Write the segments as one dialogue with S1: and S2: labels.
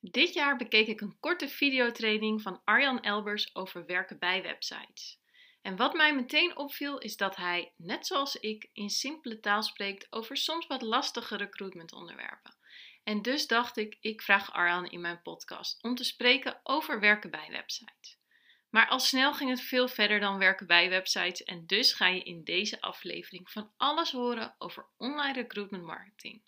S1: Dit jaar bekeek ik een korte videotraining van Arjan Elbers over werken bij websites. En wat mij meteen opviel is dat hij, net zoals ik, in simpele taal spreekt over soms wat lastige recruitmentonderwerpen. En dus dacht ik, ik vraag Arjan in mijn podcast om te spreken over werken bij websites. Maar al snel ging het veel verder dan werken bij websites en dus ga je in deze aflevering van alles horen over online recruitment marketing.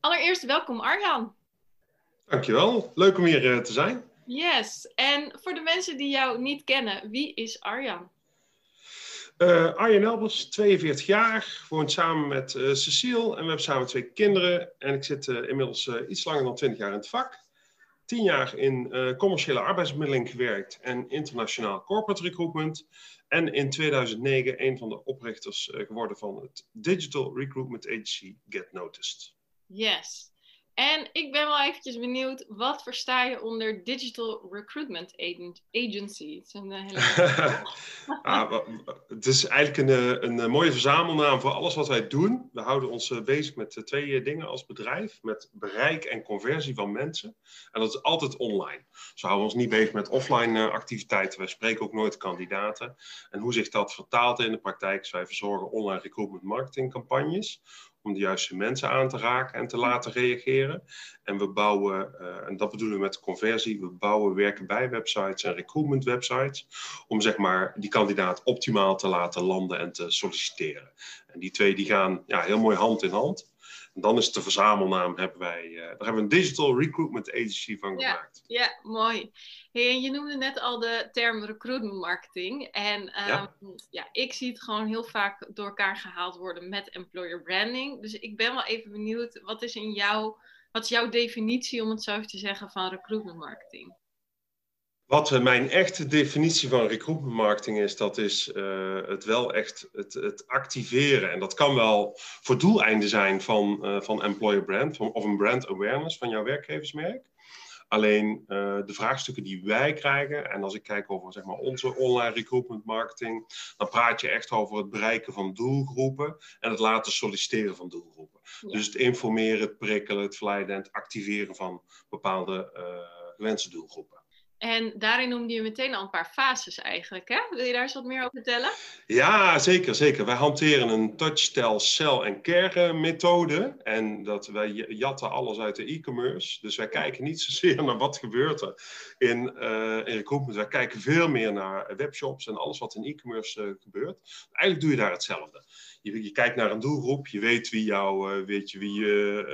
S1: Allereerst welkom Arjan.
S2: Dankjewel, leuk om hier eh, te zijn.
S1: Yes, en voor de mensen die jou niet kennen, wie is Arjan?
S2: Uh, Arjan Elbers, 42 jaar, woont samen met uh, Cecile en we hebben samen twee kinderen. En ik zit inmiddels iets langer dan 20 jaar in het vak. 10 jaar in commerciële arbeidsbemiddeling gewerkt en internationaal corporate recruitment. En in 2009 een van de oprichters geworden van het digital recruitment agency Get Noticed.
S1: Yes. En ik ben wel eventjes benieuwd, wat versta je onder Digital Recruitment Agency? Het is, een eh, hele...
S2: ah, het is eigenlijk een, eh, een, een, mooie verzamelnaam voor alles wat wij doen. We houden ons eh, bezig met twee dingen als bedrijf. Met bereik en conversie van mensen. En dat is altijd online. Dus we houden ons niet bezig met offline activiteiten. Wij spreken ook nooit kandidaten. En hoe zich dat vertaalt in de praktijk. Dus wij verzorgen online recruitment marketing campagnes om de juiste mensen aan te raken en te laten reageren. En we bouwen, uh, en dat bedoelen we met conversie, we bouwen werken bij websites en recruitment websites, om zeg maar die kandidaat optimaal te laten landen en te solliciteren. En die twee die gaan ja, heel mooi hand in hand. En dan is de verzamelnaam, hebben wij, uh, daar hebben we een digital recruitment agency van gemaakt.
S1: Ja, mooi. Hey, je noemde net al de term recruitment marketing. En ja. Ehm, ja. ik zie het gewoon heel vaak door elkaar gehaald worden met employer branding. Dus ik ben wel even benieuwd, wat is in jouw, wat is jouw definitie, om het zo even te zeggen, van recruitment marketing?
S2: Wat eh, mijn echte definitie van recruitment marketing is, dat is uh, het wel echt het, het, activeren. En dat kan wel voor doeleinden zijn van, uh, van employer brand van, of een brand awareness van jouw werkgeversmerk. Alleen de vraagstukken die wij krijgen, en als ik kijk over zeg maar, onze online recruitment marketing, dan praat je echt over het bereiken van doelgroepen en het laten solliciteren van doelgroepen. Dus het informeren, het prikkelen, het verleiden en het activeren van bepaalde gewenste doelgroepen.
S1: En daarin noemde je meteen al een paar fases eigenlijk. Hè? Wil je daar eens wat meer over vertellen?
S2: Ja, zeker. zeker. Wij hanteren een touch, sell en care methode. En dat wij jatten alles uit de e-commerce. Dus wij kijken niet zozeer naar wat gebeurt er in, uh, in recruitment. Wij kijken veel meer naar webshops en alles wat in e-commerce uh, gebeurt. Eigenlijk doe je daar hetzelfde je, kijkt naar een doelgroep, je weet wie jouw uh, weet je, wie je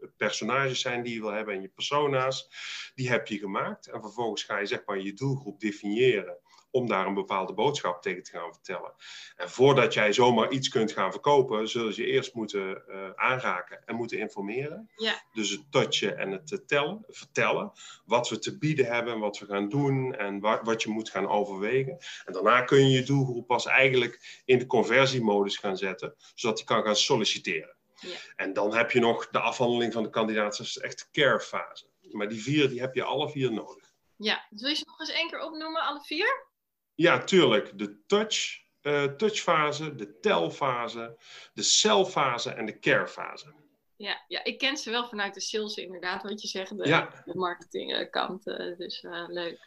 S2: uh, personages zijn die je wil hebben en je persona's. Die heb je gemaakt. En vervolgens ga je zeg maar je doelgroep definiëren om daar een bepaalde boodschap tegen te gaan vertellen. En voordat jij zomaar iets kunt gaan verkopen, zullen ze je eerst moeten uh, aanraken en moeten informeren.
S1: Ja.
S2: Dus het touchen en het tellen, vertellen. Wat we te bieden hebben, wat we gaan doen en wa wat je moet gaan overwegen. En daarna kun je je doelgroep pas eigenlijk in de conversiemodus gaan zetten, zodat die kan gaan solliciteren. Ja. En dan heb je nog de afhandeling van de kandidaat, dat is echt de care fase. Maar die vier, die heb je alle vier nodig.
S1: Ja, wil je ze nog eens één keer opnoemen, alle vier?
S2: Ja, tuurlijk. De touch, uh, touchfase, de telfase, de celfase en de carefase.
S1: Ja, ja, ik ken ze wel vanuit de sales inderdaad, wat je zegt, de, ja. de marketingkant. Uh, dus uh, leuk.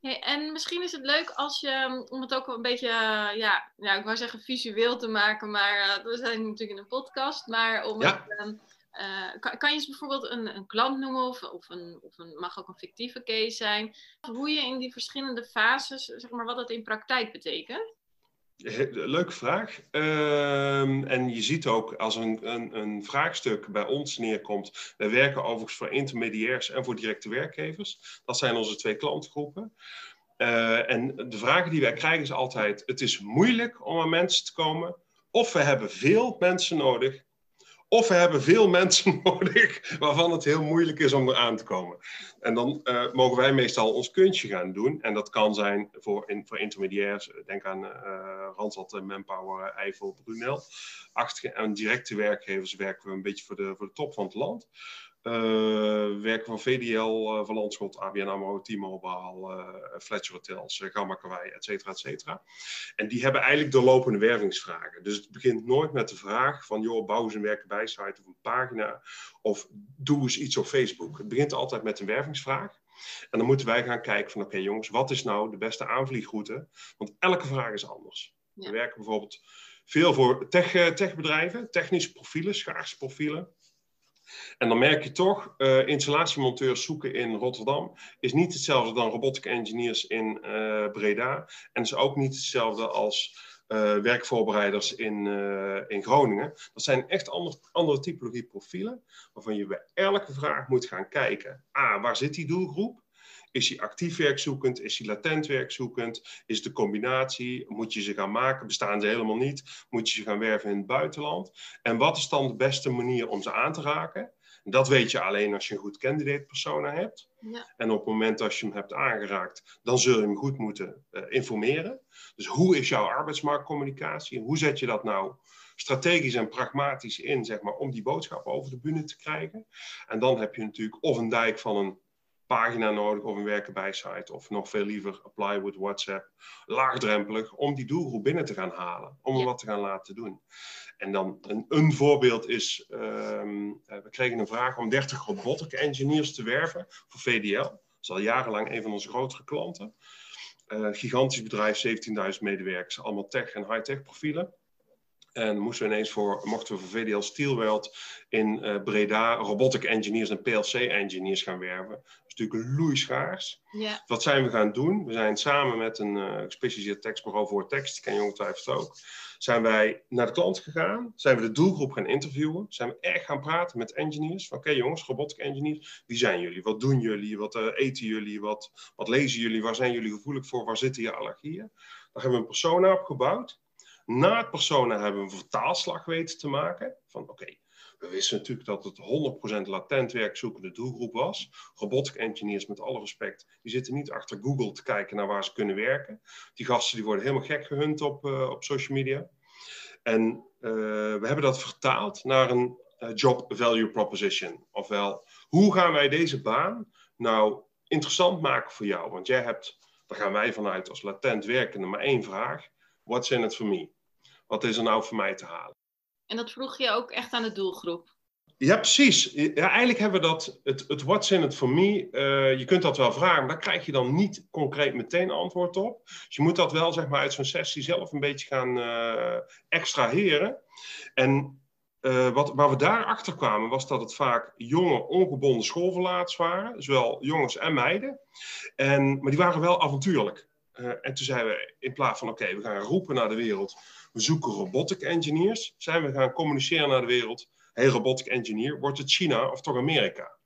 S1: Hey, en misschien is het leuk als je, om het ook wel een beetje, ja, ja, ik wou zeggen visueel te maken, maar we zijn natuurlijk in een podcast, maar om
S2: ja.
S1: het, um, uh, kan, je eens bijvoorbeeld een, een klant noemen of, of, een, of een, mag ook een fictieve case zijn? Hoe je in die verschillende fases, zeg maar, wat dat in praktijk betekent?
S2: Leuke vraag. Uh, en je ziet ook als een, een, een, vraagstuk bij ons neerkomt. Wij werken overigens voor intermediairs en voor directe werkgevers. Dat zijn onze twee klantgroepen. Uh, en de vragen die wij krijgen is altijd: het is moeilijk om aan mensen te komen of we hebben veel mensen nodig, of we hebben veel mensen nodig waarvan het heel moeilijk is om eraan te komen. En dan uh, mogen wij meestal ons kunstje gaan doen. En dat kan zijn voor, voor intermediairs, denk aan uh, Randstad, Manpower, Eiffel, Brunel. Achtige en directe werkgevers werken we een beetje voor de, voor de top van het land. Uh, werken van VDL, uh, Van Landschot, ABN AMRO, T-Mobile, uh, Fletcher Hotels, Gamma Kawaii, et cetera, et cetera. En die hebben eigenlijk doorlopende wervingsvragen. Dus het begint nooit met de vraag van, joh, bouw eens een werkenbijsite of een pagina. Of doe eens iets op Facebook. Het begint altijd met een wervingsvraag. En dan moeten wij gaan kijken van, oké jongens, wat is nou de beste aanvliegroute? Want elke vraag is anders. Ja. We werken bijvoorbeeld veel voor tech, techbedrijven, technische profielen, schaarse profielen. En dan merk je toch, uh, installatiemonteurs zoeken in Rotterdam is niet hetzelfde dan robotic engineers in uh, Breda. En is ook niet hetzelfde als uh, werkvoorbereiders in, in Groningen. Dat zijn echt ander, andere typologie profielen, waarvan je bij elke vraag moet gaan kijken. A, waar zit die doelgroep? Is hij actief werkzoekend? Is hij latent werkzoekend? Is het de combinatie? Moet je ze gaan maken? Bestaan ze helemaal niet? Moet je ze gaan werven in het buitenland? En wat is dan de beste manier om ze aan te raken? Dat weet je alleen als je een goed candidate persona hebt. Ja. En op het moment dat je hem hebt aangeraakt, dan zul je hem goed moeten uh, informeren. Dus hoe is jouw arbeidsmarktcommunicatie? Hoe zet je dat nou strategisch en pragmatisch in, zeg maar, om die boodschap over de bühne te krijgen? En dan heb je natuurlijk of een dijk van een pagina nodig of een werkenbijsite of nog veel liever apply with WhatsApp. Laagdrempelig om die doelgroep binnen te gaan halen, om hem wat te gaan laten doen. En dan een, een voorbeeld is, um, we kregen een vraag om 30 robotic engineers te werven voor VDL. Dat is al jarenlang een van onze grotere klanten. Uh, gigantisch bedrijf, 17.000 medewerkers, allemaal tech en high-tech profielen. En moesten we ineens voor, mochten we voor VDL Steelworld in uh, Breda robotic engineers en PLC engineers gaan werven. Dat is natuurlijk loeischaars. Ja. Wat zijn we gaan doen? We zijn samen met een uh, gespecialiseerd tekstbureau voor tekst, die ken je ongetwijfeld ook, zijn wij naar de klant gegaan, zijn we de doelgroep gaan interviewen, zijn we echt gaan praten met engineers. Oké okay, jongens, robotic engineers, wie zijn jullie? Wat doen jullie? Wat uh, eten jullie? Wat, wat lezen jullie? Waar zijn jullie gevoelig voor? Waar zitten je allergieën? Daar hebben we een persona opgebouwd. Na het persona hebben we een vertaalslag weten te maken. Van oké, we wisten natuurlijk dat het 100% latent werkzoekende doelgroep was. Robotic engineers, met alle respect, die zitten niet achter Google te kijken naar waar ze kunnen werken. Die gasten die worden helemaal gek gehunt op, uh, op social media. En uh, we hebben dat vertaald naar een uh, job value proposition. Ofwel, hoe gaan wij deze baan nou interessant maken voor jou? Want jij hebt, daar gaan wij vanuit als latent werkende, maar één vraag. What's in it for me? Wat is er nou voor mij te halen?
S1: En dat vroeg je ook echt aan de doelgroep?
S2: Ja, precies. Ja, eigenlijk hebben we dat, het, het what's in it for me, uh, je kunt dat wel vragen, maar daar krijg je dan niet concreet meteen antwoord op. Dus je moet dat wel zeg maar uit zo'n sessie zelf een beetje gaan uh, extraheren. En uh, wat, waar we daarachter kwamen was dat het vaak jonge, ongebonden schoolverlaters waren, zowel jongens en meiden. En, maar die waren wel avontuurlijk. en toen zeiden we, in plaats van oké, we gaan roepen naar de wereld, we zoeken robotic engineers, zijn we gaan communiceren naar de wereld hey, robotic engineer, wordt het China of toch Amerika?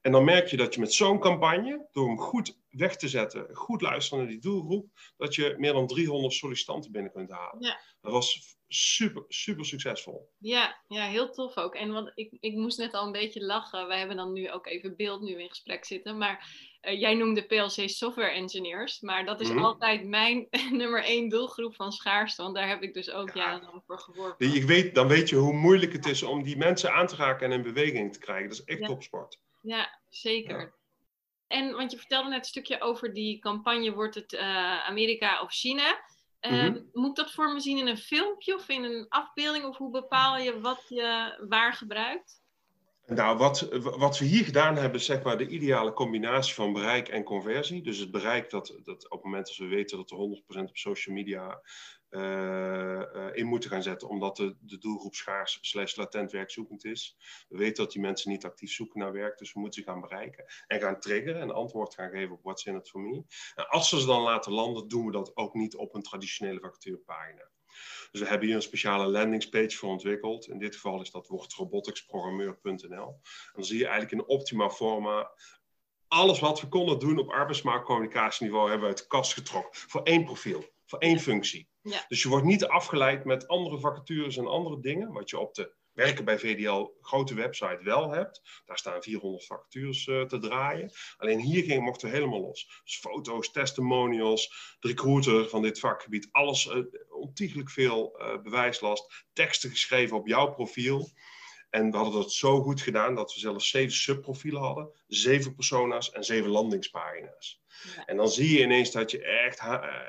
S2: En dan merk je dat je met zo'n campagne, door hem goed weg te zetten, goed luisteren naar die doelgroep, dat je meer dan 300 sollicitanten binnen kunt halen. Ja. Dat was super, super succesvol.
S1: Ja, ja heel tof ook. En want ik, ik moest net al een beetje lachen. Wij hebben dan nu ook even beeld nu in gesprek zitten. Maar uh, jij noemde PLC software engineers. Maar dat is mm -hmm. altijd mijn nummer één doelgroep van schaarste. Want daar heb ik dus ook ja. jarenlang voor geworpen.
S2: Je weet, dan weet je hoe moeilijk het is om die mensen aan te raken en in beweging te krijgen. Dat is echt
S1: ja.
S2: topsport.
S1: Ja, zeker. Ja. En want je vertelde net een stukje over die campagne, wordt het uh, Amerika of China? Uh, mm-hmm. Moet ik dat voor me zien in een filmpje of in een afbeelding? Of hoe bepaal je wat je waar gebruikt?
S2: Nou, wat, wat we hier gedaan hebben, is zeg maar de ideale combinatie van bereik en conversie. Dus het bereik dat, dat op het moment dat we weten dat er 100% op social media uh, uh, in moeten gaan zetten, omdat de, de doelgroep schaars slash latent werkzoekend is. We weten dat die mensen niet actief zoeken naar werk, dus we moeten ze gaan bereiken en gaan triggeren en antwoord gaan geven op what's in it for me. En als we ze dan laten landen, doen we dat ook niet op een traditionele vacaturepagina. Dus we hebben hier een speciale landingspage voor ontwikkeld. In dit geval is dat wordroboticsprogrammeur.nl. En dan zie je eigenlijk in optima forma alles wat we konden doen op arbeidsmarktcommunicatieniveau hebben we uit de kast getrokken. Voor één profiel, voor één functie.
S1: Ja.
S2: Dus je wordt niet afgeleid met andere vacatures en andere dingen, wat je op de werken bij VDL grote website wel hebt. Daar staan 400 vacatures uh, te draaien. Alleen hier ging, mochten we helemaal los. Dus foto's, testimonials, de recruiter van dit vakgebied, alles, uh, ontiegelijk veel uh, bewijslast, teksten geschreven op jouw profiel. En we hadden dat zo goed gedaan dat we zelfs zeven subprofielen hadden, zeven persona's en zeven landingspagina's. Ja. En dan zie je ineens dat je echt,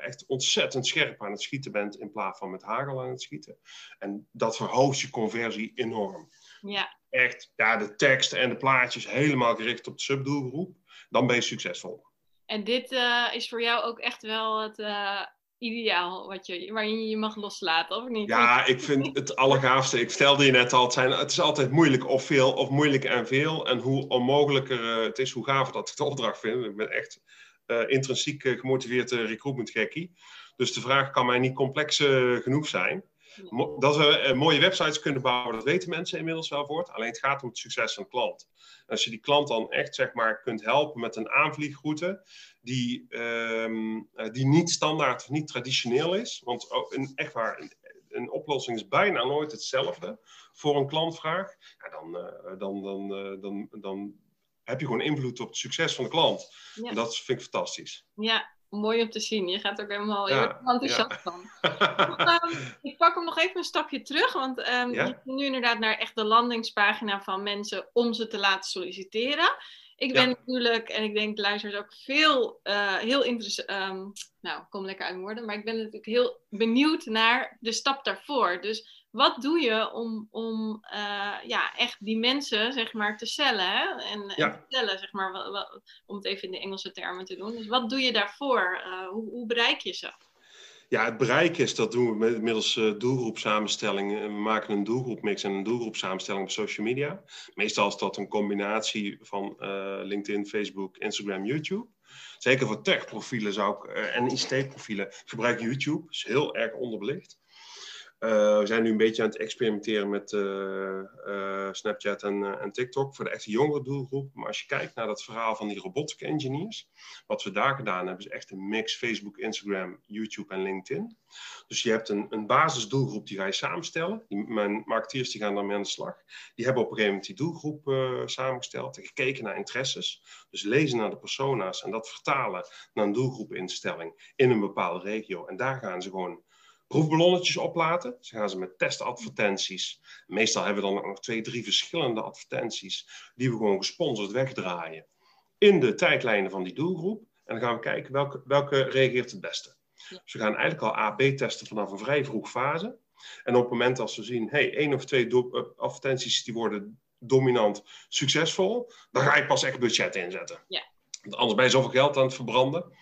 S2: echt ontzettend scherp aan het schieten bent in plaats van met hagel aan het schieten. En dat verhoogt je conversie enorm.
S1: Ja.
S2: Echt, ja, de tekst en de plaatjes helemaal gericht op de subdoelgroep. Dan ben je succesvol.
S1: En dit uh, is voor jou ook echt wel het uh, ideaal wat je, waarin je je mag loslaten, of niet?
S2: Ja, ik vind het allergaafste. Ik vertelde je net al, het, zijn, het is altijd moeilijk of veel, of moeilijk en veel. En hoe onmogelijker uh, het is, hoe gaver dat ik de opdracht vind. Ik ben echt intrinsiek gemotiveerd recruitment gekkie. Dus de vraag kan mij niet complex genoeg zijn. Dat we mooie websites kunnen bouwen, dat weten mensen inmiddels wel voort. Alleen het gaat om het succes van de klant. Als je die klant dan echt zeg maar, kunt helpen met een aanvliegroute die, um, die niet standaard of niet traditioneel is. Want oh, een, echt waar, een, een, oplossing is bijna nooit hetzelfde voor een klantvraag. Ja, dan, dan, dan, dan, dan heb je gewoon invloed op het succes van de klant. Ja. En dat vind ik fantastisch.
S1: Ja, mooi om te zien. Je gaat ook helemaal ja, enthousiast ja. van. um, ik pak hem nog even een stapje terug, want um, ja? je gaat nu inderdaad naar echt de landingspagina van mensen om ze te laten solliciteren. Ik ben natuurlijk, en ik denk luisteraars ook veel, uh, heel interessant, um, nou, kom lekker uit woorden, maar ik ben natuurlijk heel benieuwd naar de stap daarvoor. Dus wat doe je om, om uh, ja, echt die mensen, zeg maar, te cellen hè? En,
S2: ja.
S1: en te tellen, zeg maar, wat, wat, om het even in de Engelse termen te doen. Dus wat doe je daarvoor? Uh, hoe, hoe bereik je ze?
S2: Ja, het bereik is, dat doen we met, middels uh, doelgroepsamenstelling. We maken een doelgroepmix en een doelgroepsamenstelling op social media. Meestal is dat een combinatie van LinkedIn, Facebook, Instagram, YouTube. Zeker voor tech-profielen zou ik, en ICT-profielen gebruik YouTube. Dat is heel erg onderbelicht. Uh, we zijn nu een beetje aan het experimenteren met uh, uh, Snapchat en, en, TikTok voor de echte jongere doelgroep. Maar als je kijkt naar dat verhaal van die robotic engineers, wat we daar gedaan hebben, is echt een mix Facebook, Instagram, YouTube en LinkedIn. Dus je hebt een, een basisdoelgroep die ga je samenstellen. Die, mijn marketeers die gaan daarmee aan de slag. Die hebben op een gegeven moment die doelgroep samengesteld en gekeken naar interesses. Dus lezen naar de persona's en dat vertalen naar een doelgroepinstelling in een bepaalde regio. En daar gaan ze gewoon proefballonnetjes oplaten. Ze gaan ze met testadvertenties. Meestal hebben we dan nog twee, drie verschillende advertenties die we gewoon gesponsord wegdraaien in de tijdlijnen van die doelgroep. En dan gaan we kijken welke, welke reageert het beste. Ja. Dus we gaan eigenlijk al A-B testen vanaf een vrij vroeg fase. En op het moment als we zien, hey, één of twee advertenties die worden dominant succesvol, dan ga je pas echt budget inzetten.
S1: Ja.
S2: Want anders ben je zoveel geld aan het verbranden.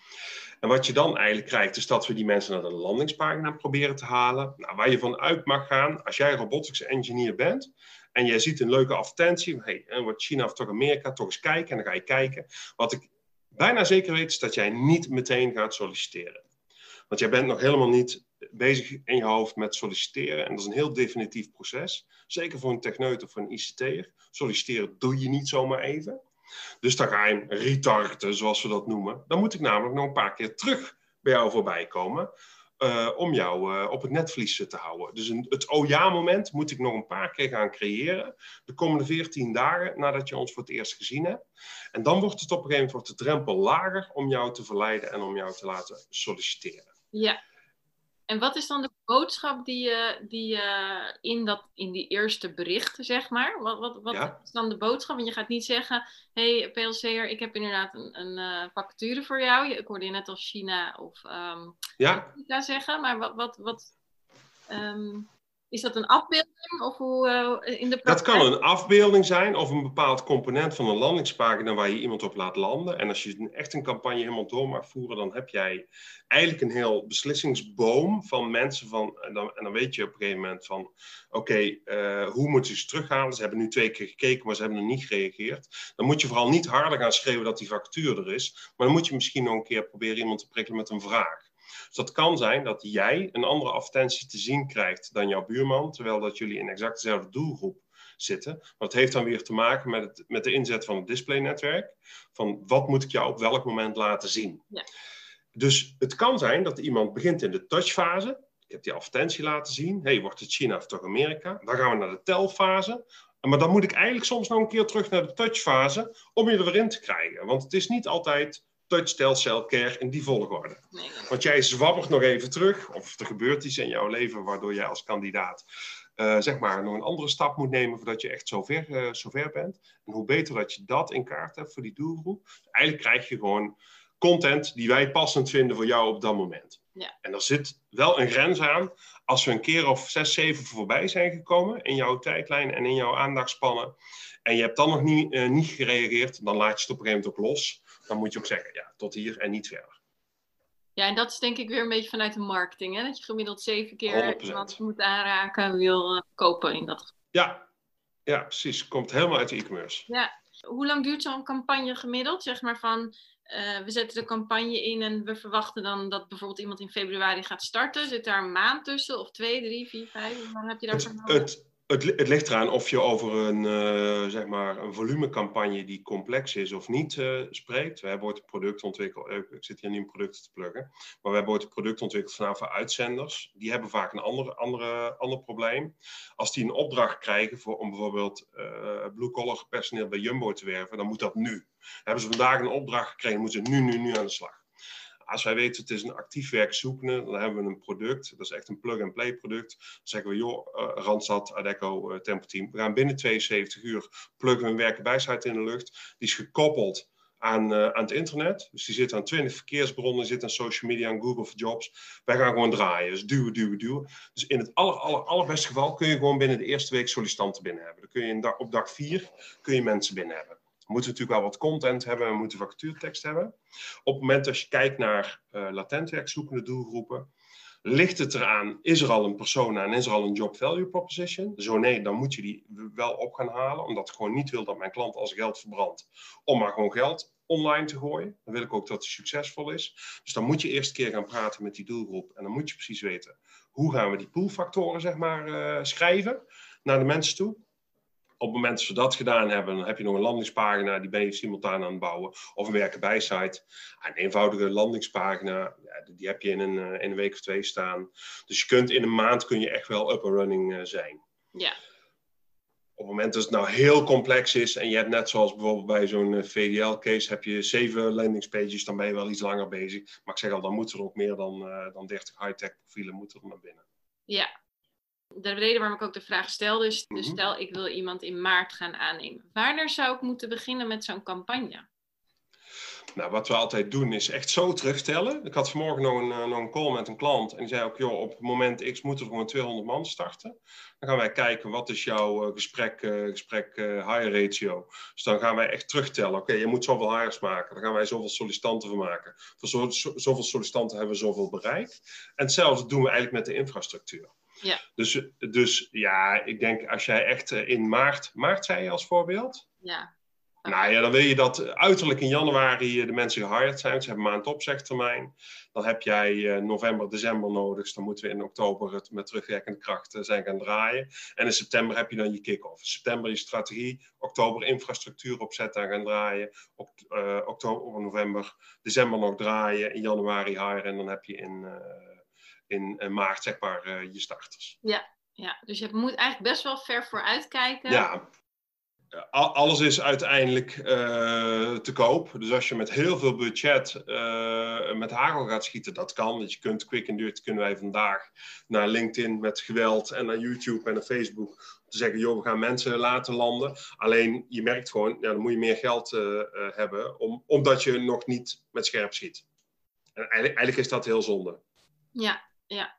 S2: En wat je dan eigenlijk krijgt, is dat we die mensen naar de landingspagina proberen te halen. Nou, waar je van uit mag gaan, als jij robotics engineer bent en jij ziet een leuke advertentie, hey, en wordt China of toch Amerika, toch eens kijken. En dan ga je kijken. Wat ik bijna zeker weet, is dat jij niet meteen gaat solliciteren. Want jij bent nog helemaal niet bezig in je hoofd met solliciteren. En dat is een heel definitief proces. Zeker voor een techneut of voor een ICT'er. Solliciteren doe je niet zomaar even. Dus dan ga je retargeten, zoals we dat noemen. Dan moet ik namelijk nog een paar keer terug bij jou voorbij komen. Uh, om jou uh, op het netvlies te houden. Dus een, het oh ja moment moet ik nog een paar keer gaan creëren. De komende 14 dagen nadat je ons voor het eerst gezien hebt. En dan wordt het op een gegeven moment de drempel lager om jou te verleiden en om jou te laten solliciteren.
S1: Ja. En wat is dan de boodschap die je, die je in, dat, in die eerste berichten, zeg maar? Wat, wat, wat ja. is dan de boodschap? Want je gaat niet zeggen, hey PLC'er, ik heb inderdaad een, een uh, vacature voor jou. Ik hoorde je net al China of um,
S2: ja.
S1: Afrika zeggen, maar wat, wat, wat um, is dat een afbeelding of hoe uh, in de
S2: Dat kan een afbeelding zijn of een bepaald component van een landingspagina waar je iemand op laat landen. En als je echt een campagne helemaal door mag voeren, dan heb jij eigenlijk een heel beslissingsboom van mensen van. En dan, en dan weet je op een gegeven moment van: oké, okay, uh, hoe moeten ze terughalen? Ze hebben nu twee keer gekeken, maar ze hebben nog niet gereageerd. Dan moet je vooral niet harder gaan schreeuwen dat die factuur er is. Maar dan moet je misschien nog een keer proberen iemand te prikkelen met een vraag. Dus dat kan zijn dat jij een andere advertentie te zien krijgt dan jouw buurman, terwijl dat jullie in exact dezelfde doelgroep zitten. Maar het heeft dan weer te maken met, het, met de inzet van het displaynetwerk. Van wat moet ik jou op welk moment laten zien?
S1: Ja.
S2: Dus het kan zijn dat iemand begint in de touchfase. Ik heb die advertentie laten zien. hey, wordt het China of toch Amerika? Dan gaan we naar de telfase. Maar dan moet ik eigenlijk soms nog een keer terug naar de touchfase om je er weer in te krijgen. Want het is niet altijd touch, tel, cell, care in die volgorde. Want jij zwabbert nog even terug, of er gebeurt iets in jouw leven waardoor jij als kandidaat uh, zeg maar nog een andere stap moet nemen voordat je echt zover, uh, zover bent. En hoe beter dat je dat in kaart hebt voor die doelgroep. Eigenlijk krijg je gewoon content die wij passend vinden voor jou op dat moment. Ja. En er zit wel een grens aan. Als we een keer of zes, zeven voorbij zijn gekomen in jouw tijdlijn en in jouw aandachtspannen. En je hebt dan nog niet, uh, niet gereageerd, dan laat je het op een gegeven moment ook los. Dan moet je ook zeggen, ja, tot hier en niet verder.
S1: Ja, en dat is denk ik weer een beetje vanuit de marketing. Hè? Dat je gemiddeld zeven keer 100%. iemand moet aanraken, wil uh, kopen in dat geval.
S2: Ja. ja, precies. Komt helemaal uit de e-commerce.
S1: Ja. Hoe lang duurt zo'n campagne gemiddeld? Zeg maar van, uh, we zetten de campagne in en we verwachten dan dat bijvoorbeeld iemand in februari gaat starten. Zit daar een maand tussen of twee, drie, vier, vijf? Hoe lang heb je daarvoor
S2: nodig? Het, het, ligt eraan of je over een, uh, zeg maar een volumecampagne die complex is of niet uh, spreekt. We hebben ooit een product ontwikkeld, uh, ik zit hier niet in producten te pluggen, maar we hebben ooit een product ontwikkeld vanaf voor uitzenders. Die hebben vaak een andere, andere, ander probleem. Als die een opdracht krijgen voor, om bijvoorbeeld blue-collar personeel bij Jumbo te werven, dan moet dat nu. Hebben ze vandaag een opdracht gekregen, moeten ze nu, nu, nu aan de slag als wij weten het is een actief werkzoekende, dan hebben we een product, dat is echt een plug-and-play product. Dan zeggen we, joh, uh, Randstad, Adecco, uh, Tempo Team, we gaan binnen 72 uur pluggen een werkenbijsheid in de lucht. Die is gekoppeld aan, uh, aan het internet. Dus die zit aan 20 verkeersbronnen, zit aan social media, aan Google for Jobs. Wij gaan gewoon draaien. Dus duwen, duwen, duwen. Dus in het aller, aller, allerbeste geval kun je gewoon binnen de eerste week sollicitanten binnen hebben. Dan kun je op dag 4 kun je mensen binnen hebben. We moeten natuurlijk wel wat content hebben, we moeten vacatuurtekst hebben. Op het moment dat je kijkt naar uh, latent werkzoekende doelgroepen, ligt het eraan, is er al een persona en is er al een job value proposition? Zo nee, dan moet je die wel op gaan halen, omdat ik gewoon niet wil dat mijn klant als geld verbrandt, om maar gewoon geld online te gooien. Dan wil ik ook dat het succesvol is. Dus dan moet je eerst een keer gaan praten met die doelgroep en dan moet je precies weten, hoe gaan we die poolfactoren zeg maar uh, schrijven naar de mensen toe? Op het moment dat we dat gedaan hebben, dan heb je nog een landingspagina, die ben je simultaan aan het bouwen. Of een werken site. Een eenvoudige landingspagina, die heb je in een, eh, in een week of twee staan. Dus je kunt in een maand kun je echt wel up and running uh, zijn.
S1: Ja.
S2: Op het moment dat het nou heel complex is en je hebt net zoals bijvoorbeeld bij zo'n eh, VDL-case heb je zeven landingspages, dan ben je wel iets langer bezig. Maar ik zeg al, dan moeten er ook meer dan, dan 30 high-tech profielen moeten er naar binnen.
S1: Ja, de reden waarom ik ook de vraag stel, dus, dus mhm. stel ik wil iemand in maart gaan aannemen. Wanneer zou ik moeten beginnen met zo'n campagne?
S2: Nou, wat we altijd doen is echt zo terugtellen. Ik had vanmorgen nog een, eh, nog een call met een klant en die zei ook, joh, op moment X moeten er gewoon 200 man starten. Dan gaan wij kijken, wat is jouw uh, gesprek, uh, gesprek hire ratio? Dus dan gaan wij echt terugtellen. Oké, je moet zoveel hires maken. Dan gaan wij zoveel sollicitanten van maken. Voor zo, zo, zoveel sollicitanten hebben we zoveel bereik. En hetzelfde doen we eigenlijk met de infrastructuur.
S1: Ja.
S2: Dus, dus ja, ik denk als jij echt eh, in maart, maart zei je als voorbeeld?
S1: Ja.
S2: Nou ja, dan wil je dat uiterlijk in januari eh, de mensen gehired zijn. Ze hebben een opzegtermijn. Dan heb jij eh, november, december nodig. Dus dan moeten we in oktober het met terugwerkende kracht zijn gaan draaien. En in september heb je dan je kick-off. September je strategie. Oktober infrastructuur opzetten en gaan draaien. Op, uh, oktober, november, december nog draaien. In januari hiren. En dan heb je in in uh, maart, zeg maar, uh, je starters.
S1: Ja, ja, dus je moet eigenlijk best wel ver vooruit kijken.
S2: Ja, alles is uiteindelijk uh, te koop. Dus als je met heel veel budget uh, met hagel gaat schieten, dat kan. Dus je kunt quick and dirty kunnen wij vandaag naar LinkedIn met geweld en naar YouTube en naar Facebook. Om te zeggen, joh, we gaan mensen laten landen. Alleen je merkt gewoon, ja, dan moet je meer geld uh, hebben, om, omdat je nog niet met scherp schiet. En eigenlijk, eigenlijk is dat heel zonde.
S1: Ja, ja.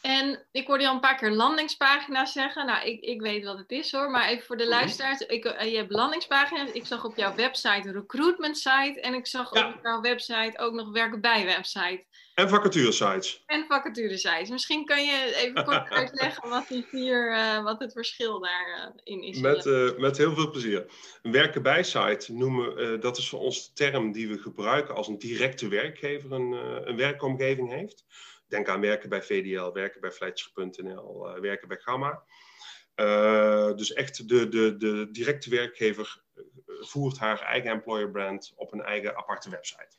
S1: En ik hoorde al een paar keer landingspagina's zeggen. Nou, ik, ik weet wat het is hoor, maar even voor de mhm. luisteraars. Ik, uh, je hebt landingspagina's. Ik zag op jouw website een recruitment site. En ik zag op jouw website ook nog werken bij website.
S2: En vacature sites.
S1: En vacature sites. Misschien kan je even kort uitleggen wat die vier, uh, wat het verschil daarin uh, is.
S2: Met, uh, met heel veel plezier. Een werken bij site noemen, dat is voor ons de term die we gebruiken als een directe werkgever een, een werkomgeving heeft. Denk aan werken bij VDL, werken bij Fletcher.nl, uh, werken bij Gamma. Uh, dus echt de, de, de directe werkgever eh, voert haar eigen employer brand op een eigen aparte website.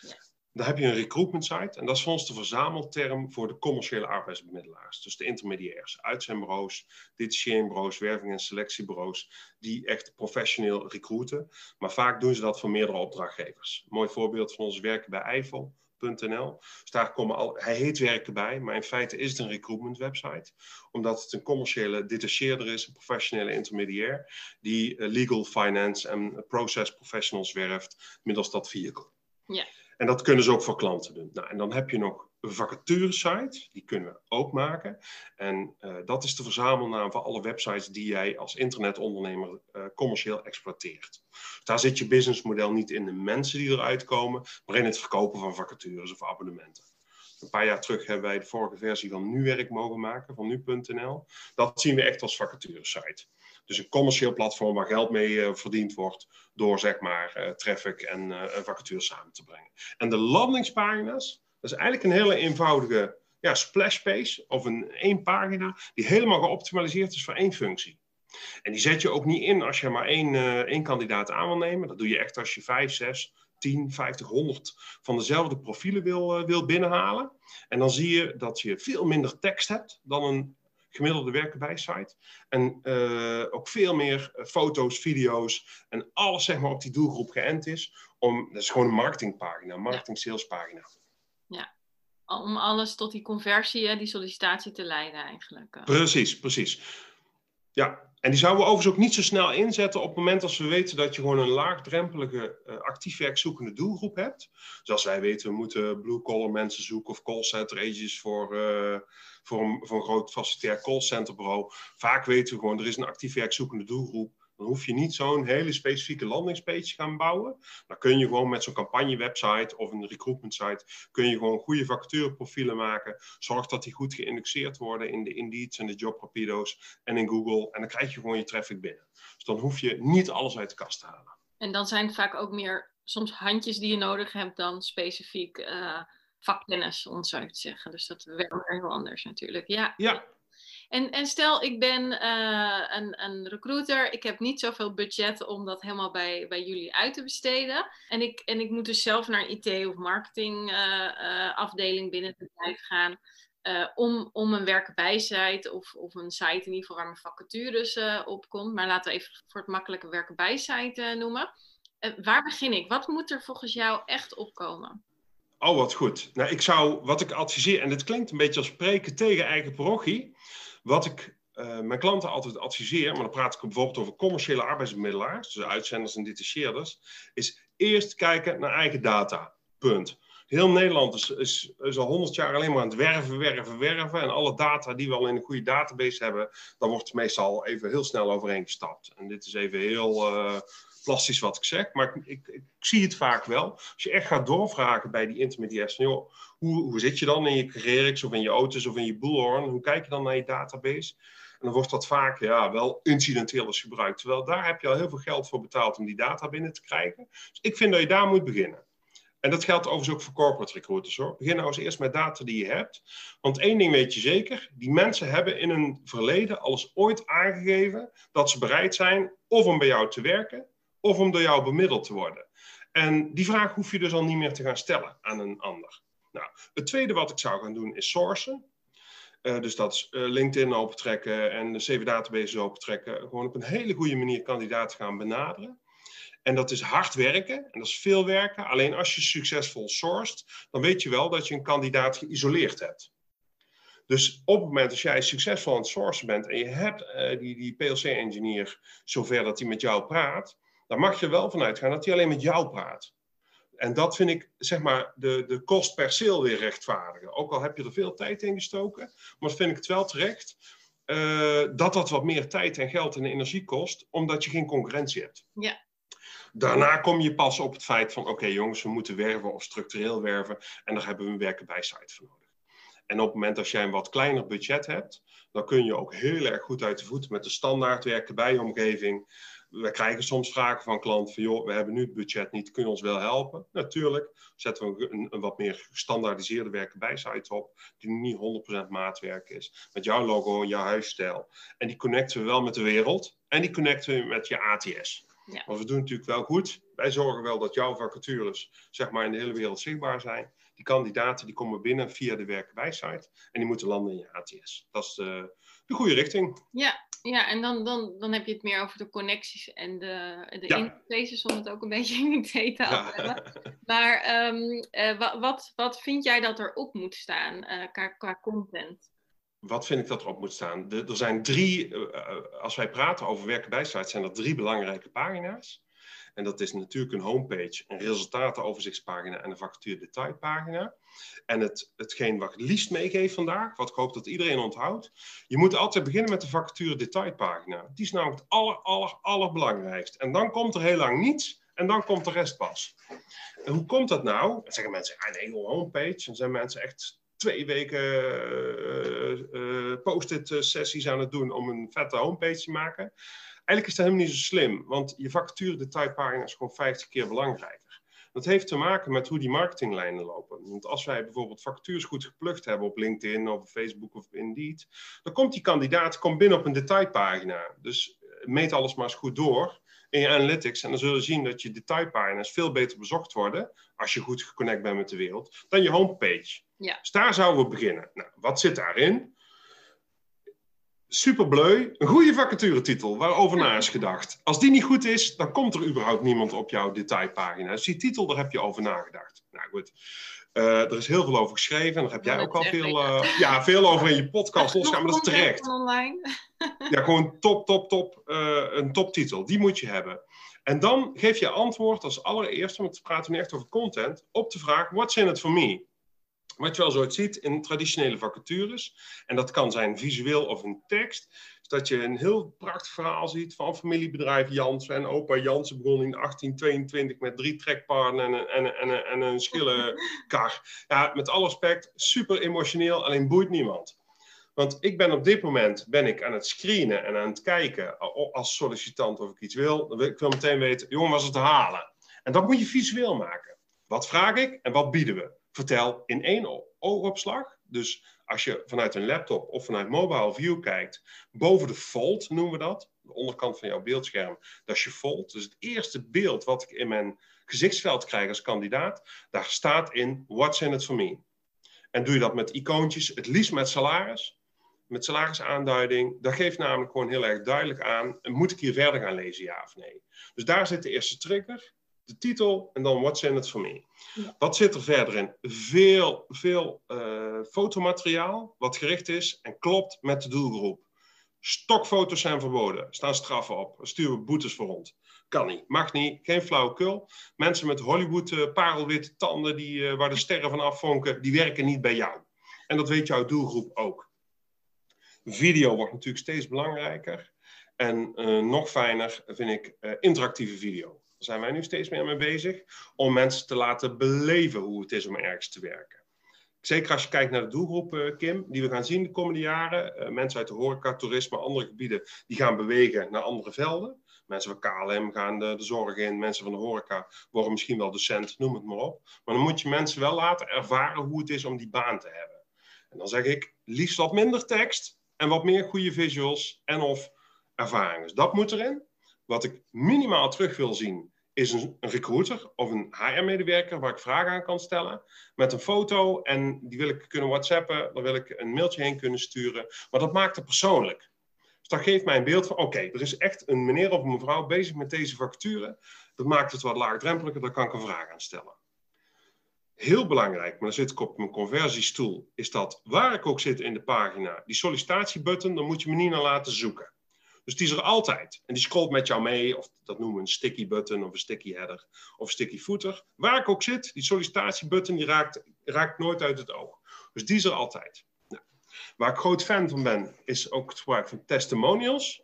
S2: Ja. Dan heb je een recruitment site en dat is voor ons de verzamelterm voor de commerciële arbeidsbemiddelaars. Dus de intermediairs, uitzendbureaus, detacheringsbureaus, werving- en selectiebureaus, die echt professioneel recruiten. Maar vaak doen ze dat voor meerdere opdrachtgevers. Een mooi voorbeeld van ons werken bij Eiffel. .nl. Dus daar komen al, hij heet werken bij, maar in feite is het een recruitment website. Omdat het een commerciële detacheerder is, een professionele intermediair, die eh, legal, finance en process professionals werft middels dat vehicle.
S1: Ja.
S2: En dat kunnen ze ook voor klanten doen. Nou, en dan heb je nog vacaturesite, die kunnen we ook maken. En uh, dat is de verzamelnaam van alle websites die jij als internetondernemer uh, commercieel exploiteert. Daar zit je businessmodel niet in de mensen die eruit komen, maar in het verkopen van vacatures of abonnementen. Een paar jaar terug hebben wij de vorige versie van NuWerk mogen maken, van nu.nl. Dat zien we echt als vacaturesite. Dus een commercieel platform waar geld mee uh, verdiend wordt door zeg maar traffic en uh, een vacature samen te brengen. En de landingspagina's, dat is eigenlijk een hele eenvoudige ja, splash page of een één pagina die helemaal geoptimaliseerd is voor één functie. En die zet je ook niet in als je maar één, één kandidaat aan wil nemen. Dat doe je echt als je vijf, zes, 10, 50, 100 van dezelfde profielen wil, wil binnenhalen. En dan zie je dat je veel minder tekst hebt dan een gemiddelde werken bij site. En uh, ook veel meer foto's, video's en alles zeg maar op die doelgroep geënt is. Om, dat is gewoon een marketingpagina, een marketing salespagina.
S1: Om alles tot die conversie, die sollicitatie te leiden eigenlijk.
S2: Precies, precies. Ja, en die zouden we overigens ook niet zo snel inzetten op het moment als we weten dat je gewoon een laagdrempelige uh, actief werkzoekende doelgroep hebt. Zoals wij weten, we moeten blue-collar mensen zoeken of callcenter agents voor, uh, voor, een, voor een groot facilitair callcenterbureau. Vaak weten we gewoon, er is een actief werkzoekende doelgroep. Dan hoef je niet zo'n hele specifieke landingspage te gaan bouwen. Dan kun je gewoon met zo'n campagne-website of een recruitment site, kun je gewoon goede vacatureprofielen maken. Zorg dat die goed geïndexeerd worden in de Indeeds en de Jobrapido's en in Google. En dan krijg je gewoon je traffic binnen. Dus dan hoef je niet alles uit de kast te halen.
S1: En dan zijn het vaak ook meer soms handjes die je nodig hebt dan specifiek uh, vakkennis, om zo te zeggen. Dus dat werkt weer heel anders natuurlijk. Ja.
S2: ja.
S1: En, en stel, ik ben uh, een, een recruiter, ik heb niet zoveel budget om dat helemaal bij, bij jullie uit te besteden. En ik, en ik moet dus zelf naar IT of marketing uh, uh, afdeling binnen het bedrijf gaan. om, om een werkenbijsite of, of een site in ieder geval waar mijn vacatures op komt. Maar laten we even voor het makkelijke werkenbijsite noemen. waar begin ik? Wat moet er volgens jou echt opkomen?
S2: Oh, wat goed. Nou, ik zou, wat ik adviseer, en dit klinkt een beetje als spreken tegen eigen parochie. Wat ik uh, mijn klanten altijd adviseer, maar dan praat ik bijvoorbeeld over commerciële arbeidsbemiddelaars, dus uitzenders en detacheerders, is eerst kijken naar eigen data. Punt. Heel Nederland is, is, al honderd jaar alleen maar aan het werven, werven, werven. En alle data die we al in een goede database hebben, daar wordt meestal even heel snel overheen gestapt. En dit is even heel uh, plastisch wat ik zeg, maar ik, ik, ik, zie het vaak wel. Als je echt gaat doorvragen bij die intermediairs, van, hoe, hoe zit je dan in je Carrerix of in je Otis of in je Bullhorn? Hoe kijk je dan naar je database? En dan wordt dat vaak ja, wel incidenteel eens gebruikt. Terwijl daar heb je al heel veel geld voor betaald om die data binnen te krijgen. Dus ik vind dat je daar moet beginnen. En dat geldt overigens ook voor corporate recruiters hoor. Begin nou eens eerst met data die je hebt. Want één ding weet je zeker: die mensen hebben in hun verleden alles ooit aangegeven dat ze bereid zijn of om bij jou te werken of om door jou bemiddeld te worden. En die vraag hoef je dus al niet meer te gaan stellen aan een ander. Nou, het tweede wat ik zou gaan doen is sourcen. Uh, dus dat is uh, LinkedIn opentrekken en de CV-databases opentrekken. Gewoon op een hele goede manier kandidaten gaan benaderen. En dat is hard werken en dat is veel werken. Alleen als je succesvol sourced, dan weet je wel dat je een kandidaat geïsoleerd hebt. Dus op het moment dat jij succesvol aan het sourcen bent en je hebt uh, die, die PLC-engineer zover dat hij met jou praat, dan mag je wel vanuit gaan dat hij alleen met jou praat. En dat vind ik, zeg maar, de, de kost per sale weer rechtvaardigen. Ook al heb je er veel tijd in gestoken, maar vind ik het wel terecht uh, dat dat wat meer tijd en geld en energie kost, omdat je geen concurrentie hebt.
S1: Ja.
S2: Daarna kom je pas op het feit van, oké jongens, we moeten werven of structureel werven en daar hebben we een werken bij site voor nodig. En op het moment dat jij een wat kleiner budget hebt, dan kun je ook heel erg goed uit de voeten met de standaard werken bij omgeving we krijgen soms vragen van klanten van, joh, we hebben nu het budget niet, kun je ons wel helpen? Natuurlijk, zetten we een, een wat meer gestandaardiseerde werken bij site op, die niet 100% maatwerk is, met jouw logo en jouw huisstijl. En die connecten we wel met de wereld en die connecten we met je ATS. Ja. Want we doen natuurlijk wel goed. Wij zorgen wel dat jouw vacatures zeg maar, in de hele wereld zichtbaar zijn. Die kandidaten die komen binnen via de werkenwijsite en die moeten landen in je ATS. Dat is de, de goede richting.
S1: Ja, ja en dan, dan, dan heb je het meer over de connecties en de, de ja. interfaces, om het ook een beetje in het te ja. Maar um, wat, wat vind jij dat er op moet staan uh, qua, qua content?
S2: wat vind ik dat erop moet staan? er zijn drie, als wij praten over werken bij sites, zijn er drie belangrijke pagina's. En dat is natuurlijk een homepage, een resultatenoverzichtspagina en een vacature detailpagina. En het, hetgeen wat ik het liefst meegeef vandaag, wat ik hoop dat iedereen onthoudt. Je moet altijd beginnen met de vacature detailpagina. Die is namelijk het aller, aller, allerbelangrijkste. En dan komt er heel lang niets en dan komt de rest pas. En hoe komt dat nou? Dan zeggen mensen, ah nee, homepage. Dan zijn mensen echt twee weken uh, post-it sessies aan het doen om een vette homepage te maken. Eigenlijk is dat helemaal niet zo slim, want je vacature detailpagina is gewoon 50 keer belangrijker. Dat heeft te maken met hoe die marketinglijnen lopen. Want als wij bijvoorbeeld vacatures goed geplukt hebben op LinkedIn of Facebook of Indeed, dan komt die kandidaat komt binnen op een detailpagina. Dus meet alles maar eens goed door in je analytics. En dan zul je zien dat je detailpagina's veel beter bezocht worden, als je goed geconnect bent met de wereld, dan je homepage. Ja. Dus daar zouden we beginnen. Nou, wat zit daarin? Superbleu, een goede vacaturetitel waarover na is gedacht. Als die niet goed is, dan komt er überhaupt niemand op jouw detailpagina. Dus die titel, daar heb je over nagedacht. Nou goed, uh, er is heel veel over geschreven en daar heb jij ook al veel, uh, ja, veel over in je podcast losgaan, maar dat is terecht. Online. ja, gewoon top, top, top, uh, een toptitel. Die moet je hebben. En dan geef je antwoord als allereerste, want we praten nu echt over content, op de vraag: what's in it for me? Wat je wel zo ziet in traditionele vacatures, en dat kan zijn visueel of in tekst, is dat je een heel prachtig verhaal ziet van familiebedrijf Jansen. En opa Jansen begon in 1822 met drie trekpaarden en een, en, en, en een schillenkar. Ja, met alle respect, super emotioneel, alleen boeit niemand. Want ik ben op dit moment ben ik aan het screenen en aan het kijken als sollicitant of ik iets wil ik wil meteen weten, jongen, was het te halen? En dat moet je visueel maken. Wat vraag ik en wat bieden we? Vertel in één oogopslag. Dus als je vanuit een laptop of vanuit mobile view kijkt, boven de fold noemen we dat, de onderkant van jouw beeldscherm, dat is je fold. Dus het eerste beeld wat ik in mijn gezichtsveld krijg als kandidaat, daar staat in what's in it for me. En doe je dat met icoontjes, het liefst met salaris, met salarisaanduiding, dat geeft namelijk gewoon heel erg duidelijk aan, moet ik hier verder gaan lezen, ja of nee. Dus daar zit de eerste trigger de titel en dan What's in it for me. Wat zit er verder in? Veel, veel uh, fotomateriaal wat gericht is en klopt met de doelgroep. Stokfoto's zijn verboden, staan straffen op, sturen we boetes voor rond. Kan niet, mag niet, geen flauwekul. Mensen met Hollywood uh, parelwitte tanden die, uh, waar de sterren van afvonken, die werken niet bij jou. En dat weet jouw doelgroep ook. Video wordt natuurlijk steeds belangrijker. En nog fijner vind ik interactieve video. Zijn wij nu steeds meer mee bezig. Om mensen te laten beleven hoe het is om ergens te werken. Zeker als je kijkt naar de doelgroep, eh, Kim, die we gaan zien de komende jaren. Uh, mensen uit de horeca, toerisme, andere gebieden, die gaan bewegen naar andere velden. Mensen van KLM gaan de, de zorg in, mensen van de horeca worden misschien wel docent, noem het maar op. Maar dan moet je mensen wel laten ervaren hoe het is om die baan te hebben. En dan zeg ik, liefst wat minder tekst en wat meer goede visuals en of ervaringen. Dus dat moet erin. Wat ik minimaal terug wil zien, is een, recruiter of een HR-medewerker waar ik vragen aan kan stellen. Met een foto en die wil ik kunnen whatsappen. Dan wil ik een mailtje heen kunnen sturen. Maar dat maakt het persoonlijk. Dus dat geeft mij een beeld van, oké, er is echt een meneer of een mevrouw bezig met deze vacature. Dat maakt het wat laagdrempeliger, daar kan ik een vraag aan stellen. Heel belangrijk, maar dan zit ik op mijn conversiestoel, is dat waar ik ook zit in de pagina, die sollicitatiebutton, dan moet je me niet naar laten zoeken. Dus die is er altijd. En die scrolt met jou mee, of dat noemen we een sticky button of een sticky header of sticky footer. Waar ik ook zit, die sollicitatiebutton die raakt, raakt nooit uit het oog. Dus die is er altijd. Nou, waar ik groot fan van ben, is ook het gebruik van testimonials.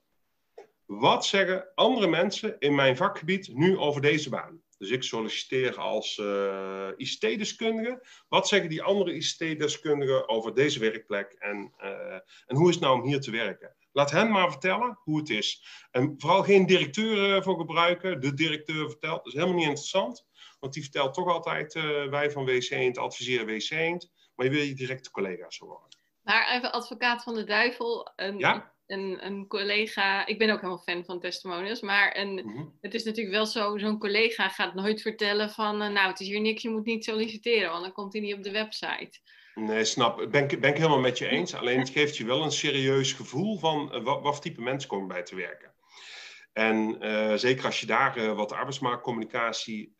S2: Wat zeggen andere mensen in mijn vakgebied nu over deze baan? Dus ik solliciteer als uh, eh, ICT-deskundige. Wat zeggen die andere ICT-deskundigen over deze werkplek en, uh, en hoe is het nou om hier te werken? Laat hen maar vertellen hoe het is. En vooral geen directeur eh, voor gebruiken. De directeur vertelt. Dat is helemaal niet interessant. Want die vertelt toch altijd, uh, wij van WC Eend adviseren WC Eend. Maar je wil je directe collega's worden.
S1: Maar even advocaat van de duivel. Een,
S2: ja?
S1: een, een collega, ik ben ook helemaal fan van testimonials, maar een,
S2: Mhm.
S1: het is natuurlijk wel zo, zo'n collega gaat nooit vertellen van, eh, nou het is hier niks, je moet niet solliciteren, want dan komt hij niet op de website.
S2: Nee, snap. Ben ik ben ik helemaal met je eens. Alleen het geeft je wel een serieus gevoel van eh, wat, wat type mensen komen bij te werken. En eh, zeker als je daar eh, wat arbeidsmarktcommunicatie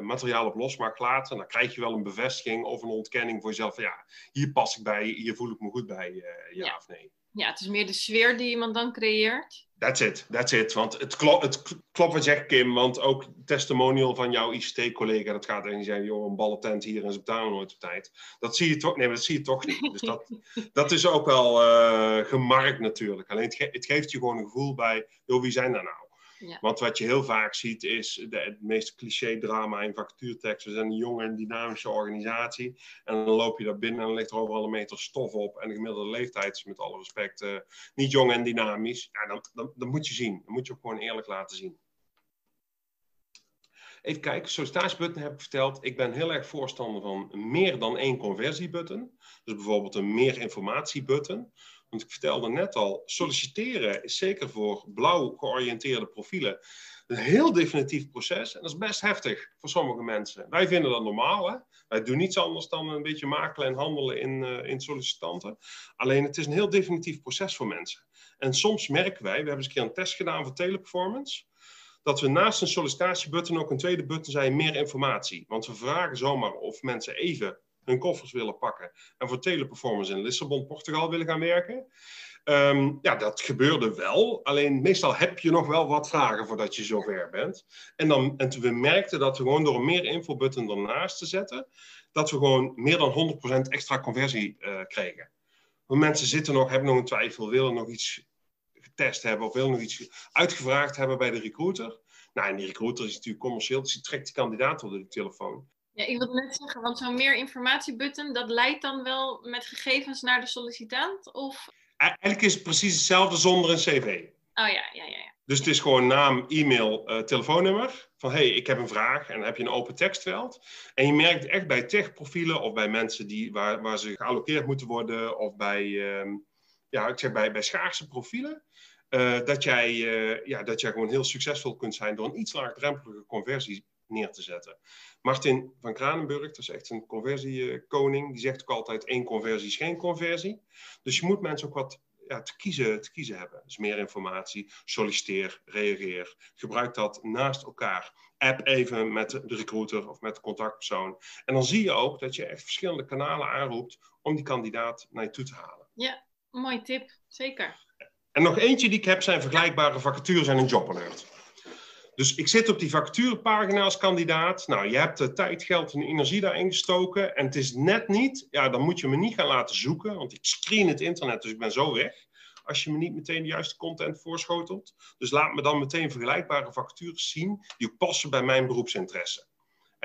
S2: materiaal op los mag laten, dan krijg je wel een bevestiging of een ontkenning voor jezelf van ja, hier pas ik bij, hier voel ik me goed bij, ja,
S1: Ja.
S2: of nee.
S1: Ja, het is meer de sfeer die iemand dan creëert.
S2: That's it, that's it. Want het, klo het klopt wat je zegt, Kim. Want ook testimonial van jouw ICT-collega, dat gaat er niet zijn, joh, een ballentent hier en ze betalen nooit op tijd. Dat zie je toch, nee, maar dat zie je toch niet. Dus dat, dat is ook wel eh, gemarkt natuurlijk. Alleen het, ge- het geeft je gewoon een gevoel bij, joh, wie zijn daar nou?
S1: Ja.
S2: Want wat je heel vaak ziet is de, het meest cliché-drama in vacaturetekst. We zijn een jonge en dynamische organisatie. En dan loop je daar binnen en dan ligt er overal een meter stof op. En de gemiddelde leeftijd is met alle respect eh, niet jong en dynamisch. Ja, dan, dan, dan moet je zien. Dan moet je ook gewoon eerlijk laten zien. Even kijken, sollicitatiebutton heb ik verteld. Ik ben heel erg voorstander van meer dan één conversiebutton. Dus bijvoorbeeld een meer informatiebutton. Ik vertelde net al, solliciteren is zeker voor blauw georiënteerde profielen een heel definitief proces. En dat is best heftig voor sommige mensen. Wij vinden dat normaal. Hè? Wij doen niets anders dan een beetje makelen en handelen in, eh, in sollicitanten. Alleen het is een heel definitief proces voor mensen. En soms merken wij, we hebben eens een keer een test gedaan voor teleperformance dat we naast een sollicitatiebutton ook een tweede button zijn, meer informatie. Want we vragen zomaar of mensen even hun koffers willen pakken en voor teleperformance in Lissabon, Portugal willen gaan werken. Ehm, ja, dat gebeurde wel. Alleen meestal heb je nog wel wat vragen voordat je zover bent. En, dan, en we merkten dat we gewoon door een meer info-button ernaast te zetten, dat we gewoon meer dan 100% extra conversie eh, kregen. Want mensen zitten nog, hebben nog een twijfel, willen nog iets getest hebben of willen nog iets uitgevraagd hebben bij de recruiter. Nou, en die recruiter is natuurlijk commercieel, dus die trekt die kandidaat op de telefoon.
S1: Ja, ik wilde net zeggen, want zo'n meer informatiebutton, dat leidt dan wel met gegevens naar de sollicitant? Of,
S2: Eigenlijk is het precies hetzelfde zonder een cv.
S1: oh ja, ja, ja. ja.
S2: Dus het is gewoon naam, e-mail, eh, telefoonnummer. Van hey, ik heb een vraag. En dan heb je een open tekstveld. En je merkt echt bij techprofielen of bij mensen die, waar, waar ze gealloceerd moeten worden. Of bij, ehm, ja, ik zeg bij, bij schaarse profielen. eh, dat, jij, eh, ja, dat jij gewoon heel succesvol kunt zijn door een iets laagdrempelige conversie neer te zetten. Martin van Kranenburg, dat is echt een conversiekoning, die zegt ook altijd één conversie is geen conversie. Dus je moet mensen ook wat ja, te, kiezen, te kiezen hebben. Dus meer informatie, solliciteer, reageer. Gebruik dat naast elkaar. App even met de recruiter of met de contactpersoon. En dan zie je ook dat je echt verschillende kanalen aanroept om die kandidaat naar je toe te halen.
S1: Mooi tip, zeker.
S2: En nog eentje die ik heb zijn vergelijkbare vacatures en een jobalert. Dus ik zit op die vacaturepagina als kandidaat. Nou, je hebt de tijd, geld en energie daarin gestoken. En het is net niet, ja, dan moet je me niet gaan laten zoeken. Want ik screen het internet, dus ik ben zo weg. Als je me niet meteen de juiste content voorschotelt. Dus laat me dan meteen vergelijkbare vacatures zien die passen bij mijn beroepsinteresse.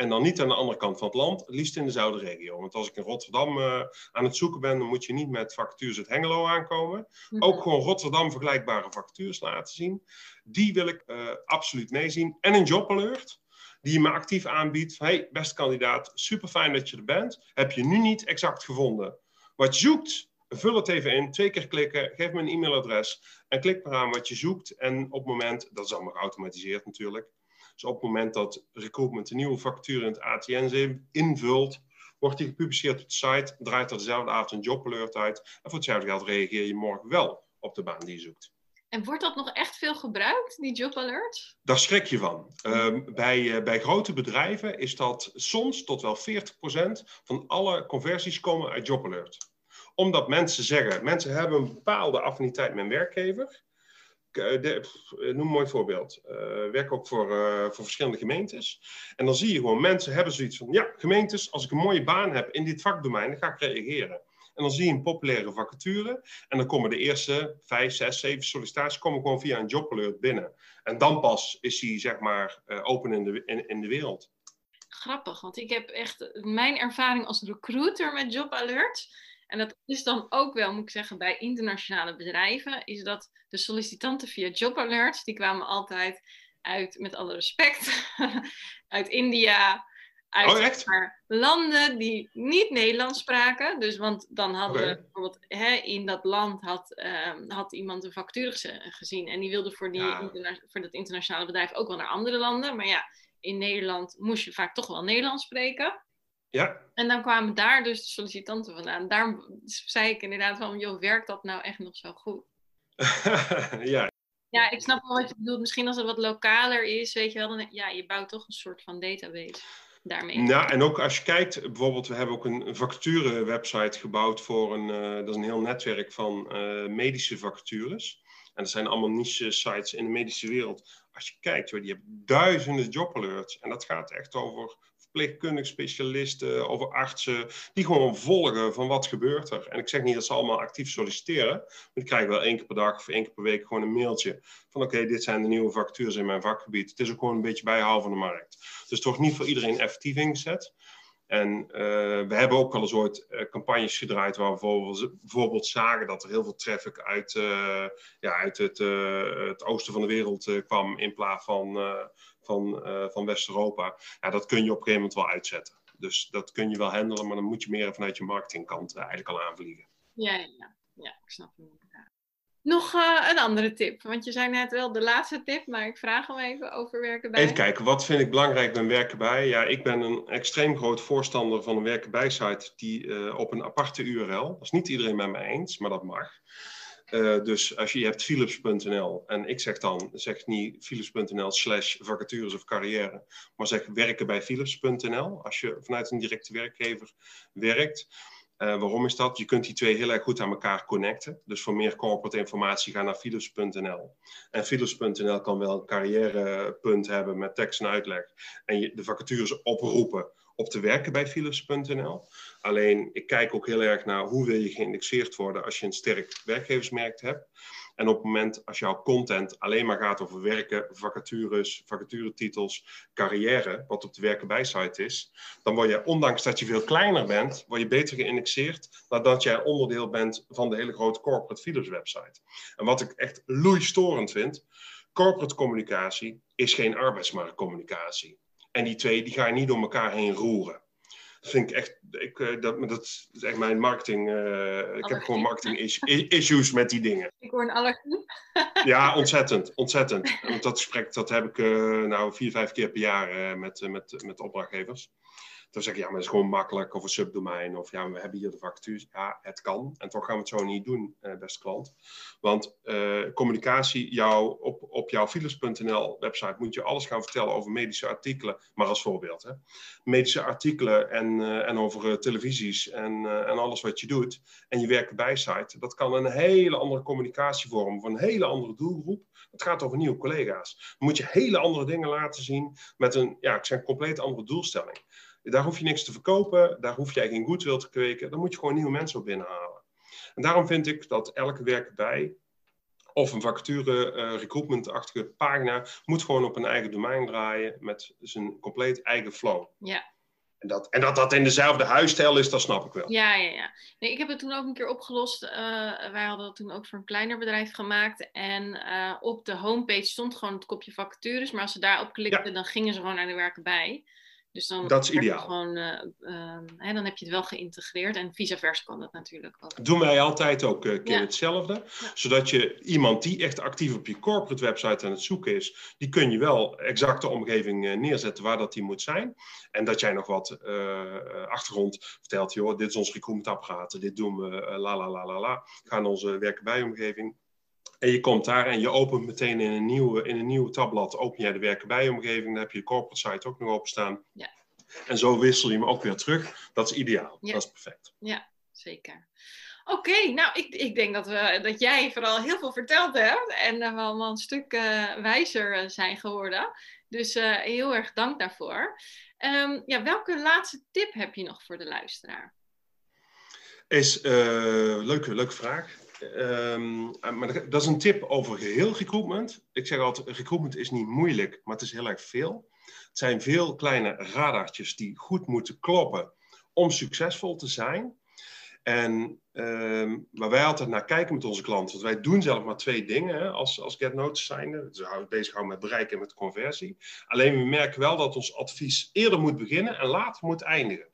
S2: En dan niet aan de andere kant van het land, het liefst in dezelfde regio. Want als ik in Rotterdam uh, aan het zoeken ben, dan moet je niet met vacatures uit Hengelo aankomen.
S1: Mhm.
S2: Ook gewoon Rotterdam vergelijkbare vacatures laten zien. Die wil ik uh, absoluut meezien. En een jobalert, die je me actief aanbiedt. Hey, beste kandidaat, super fijn dat je er bent. Heb je nu niet exact gevonden wat je zoekt? Vul het even in, twee keer klikken, geef me een e-mailadres en klik maar aan wat je zoekt. En op het moment, dat is allemaal geautomatiseerd natuurlijk. Dus op het moment dat recruitment een nieuwe factuur in het ATN invult, wordt die gepubliceerd op de site, draait er dezelfde avond een jobalert uit. En voor hetzelfde geld reageer je morgen wel op de baan die je zoekt.
S1: En wordt dat nog echt veel gebruikt, die jobalert?
S2: Daar schrik je van. Uh, bij, uh, bij grote bedrijven is dat soms tot wel 40% van alle conversies komen uit jobalert. Omdat mensen zeggen, mensen hebben een bepaalde affiniteit met een werkgever. De, noem een mooi voorbeeld. Uh, werk ook voor, voor verschillende gemeentes. En dan zie je gewoon, mensen hebben zoiets van, ja, gemeentes, als ik een mooie baan heb in dit vakdomein, dan ga ik reageren. En dan zie je een populaire vacature. En dan komen de eerste vijf, zes, zeven sollicitaties komen gewoon via een jobalert binnen. En dan pas is die, zeg maar, open in de, in, in de wereld.
S1: Grappig, want ik heb echt mijn ervaring als recruiter met jobalert. En dat is dan ook wel, moet ik zeggen, bij internationale bedrijven, is dat de sollicitanten via jobalerts, die kwamen altijd uit, met alle respect, uit India, uit
S2: Oh,
S1: maar, landen die niet Nederlands spraken. Dus want dan hadden we bijvoorbeeld hè, in dat land had, ehm, had iemand een factuur gezien. En die wilde voor, die
S2: Ja.
S1: voor dat internationale bedrijf ook wel naar andere landen. Maar ja, in Nederland moest je vaak toch wel Nederlands spreken.
S2: Ja,
S1: En dan kwamen daar dus de sollicitanten vandaan. Daarom zei ik inderdaad van, joh, werkt dat nou echt nog zo goed?
S2: ja,
S1: Ja, ik snap wel wat je bedoelt. Misschien als het wat lokaler is, weet je wel, dan ja, je bouwt toch een soort van database daarmee.
S2: Nou, en ook als je kijkt, bijvoorbeeld, we hebben ook een, vacature-website gebouwd voor een, eh, dat is een heel netwerk van eh, medische vacatures. En dat zijn allemaal niche-sites in de medische wereld. Als je kijkt, die hebben duizenden jobalerts. En dat gaat echt over verpleegkundige specialisten, over artsen, die gewoon volgen van wat gebeurt er. En ik zeg niet dat ze allemaal actief solliciteren, maar die krijgen wel één keer per dag of één keer per week gewoon een mailtje van oké, dit zijn de nieuwe vacatures in mijn vakgebied. Het is ook gewoon een beetje bijhouden van de markt. Dus wordt niet voor iedereen effectief ingezet. En eh, we hebben ook wel eens ooit eh, campagnes gedraaid waar we bijvoorbeeld, bijvoorbeeld zagen dat er heel veel traffic uit, eh, ja, uit het, het oosten van de wereld kwam in plaats van, van, eh, van West-Europa. Ja, dat kun je op een gegeven moment wel uitzetten. Dus dat kun je wel handelen, maar dan moet je meer vanuit je marketingkant eh, eigenlijk al aanvliegen.
S1: Ja, ja, ja. ik snap. Ja. Nog eh, een andere tip, want je zei net wel de laatste tip, maar ik vraag hem even over werken bij.
S2: Even kijken, wat vind ik belangrijk bij werken bij? Ja, ik ben een extreem groot voorstander van een werken bij site die op een aparte URL. Dat is niet iedereen met mij eens, maar dat mag. Eh, dus als je, je hebt philips.nl en ik zeg dan, zeg niet philips.nl slash vacatures of carrière, maar zeg werken bij philips.nl als je vanuit een directe werkgever werkt. Eh, waarom is dat? Je kunt die twee heel erg goed aan elkaar connecten. Dus voor meer corporate informatie ga naar philips.nl. En philips.nl kan wel een carrièrepunt hebben met tekst en uitleg. En je de vacatures oproepen op te werken bij philips.nl. Alleen, ik kijk ook heel erg naar hoe wil je geïndexeerd worden als je een sterk werkgeversmerk hebt. En op het moment als jouw content alleen maar gaat over werken, vacatures, vacaturetitels, carrière, wat op de werken bij site is, dan word je, ondanks dat je veel kleiner bent, word je beter geïndexeerd dan dat jij onderdeel bent van de hele grote corporate Philips website. En wat ik echt loeistorend vind, corporate communicatie is geen arbeidsmarktcommunicatie. En die twee die ga je niet door elkaar heen roeren. Dat vind ik echt, ik, eh, dat, dat is echt mijn marketing. eh, ik heb gewoon marketing is- issues met die dingen.
S1: Ik hoor een allergie.
S2: Ja, ontzettend, ontzettend. Want dat gesprek dat heb ik eh, nou vier, vijf keer per jaar met, met, met opdrachtgevers. Dan zeg ik, ja, maar het is gewoon makkelijk, of een subdomein, of ja, we hebben hier de vacatures. Ja, het kan. En toch gaan we het zo niet doen, eh, beste klant. Want eh, communicatie, jou, op, op jouw Philips.nl website moet je alles gaan vertellen over medische artikelen. Maar als voorbeeld, hè. Medische artikelen en, eh, en over eh, televisies en, eh, en alles wat je doet. En je werken bij site, dat kan een hele andere communicatievorm voor een hele andere doelgroep. Het gaat over nieuwe collega's. Dan moet je hele andere dingen laten zien met een, ja, ik zeg, compleet andere doelstelling. Daar hoef je niks te verkopen, daar hoef jij geen goodwill te kweken. Dan moet je gewoon nieuwe mensen op binnenhalen. En daarom vind ik dat elke werk bij of een vacature eh, recruitment-achtige pagina moet gewoon op een eigen domein draaien met zijn compleet eigen flow.
S1: Ja.
S2: En dat, en dat dat in dezelfde huisstijl is, dat snap ik wel.
S1: Ja, ja, ja. Nee, ik heb het toen ook een keer opgelost. Eh, wij hadden dat toen ook voor een kleiner bedrijf gemaakt. En eh, op de homepage stond gewoon het kopje vacatures. Maar als ze daarop klikten, dan gingen ze gewoon naar de werken bij. Dus dan,
S2: Dat is ideaal.
S1: Gewoon, eh, eh, hè, dan heb je het wel geïntegreerd. En vice versa kan dat natuurlijk ook.
S2: Doen wij altijd ook een keer
S1: Ja.
S2: hetzelfde. Zodat je iemand die echt actief op je corporate website aan het zoeken is, die kun je wel exact de omgeving eh, neerzetten waar dat die moet zijn. En dat jij nog wat eh, eh, achtergrond vertelt. Joh, dit is ons recruitmentapparaat, dit doen we, eh, la la la la la. Ga naar onze werken bij omgeving. En je komt daar en je opent meteen in een nieuwe, in een nieuwe tabblad, open jij de werken bij omgeving. Dan heb je de corporate site ook nog openstaan.
S1: Ja.
S2: En zo wissel je hem ook weer terug. Dat is ideaal.
S1: Ja.
S2: Dat is perfect.
S1: Zeker. Oké, nou, ik, ik denk dat, we, dat jij vooral heel veel verteld hebt. En we allemaal een stuk eh, wijzer eh, zijn geworden. Dus eh, heel erg dank daarvoor. Ehm, ja, welke laatste tip heb je nog voor de luisteraar?
S2: Is uh, leuke, leuke vraag. Um, maar dat is een tip over geheel recruitment. Ik zeg altijd, recruitment is niet moeilijk, maar het is heel erg veel. Het zijn veel kleine radartjes die goed moeten kloppen om succesvol te zijn. En ehm, waar wij altijd naar kijken met onze klanten. Want wij doen zelf maar twee dingen hè, als, als Get Notice zijnde. Dus we houden bezig houden met bereik en met conversie. Alleen we merken wel dat ons advies eerder moet beginnen en later moet eindigen.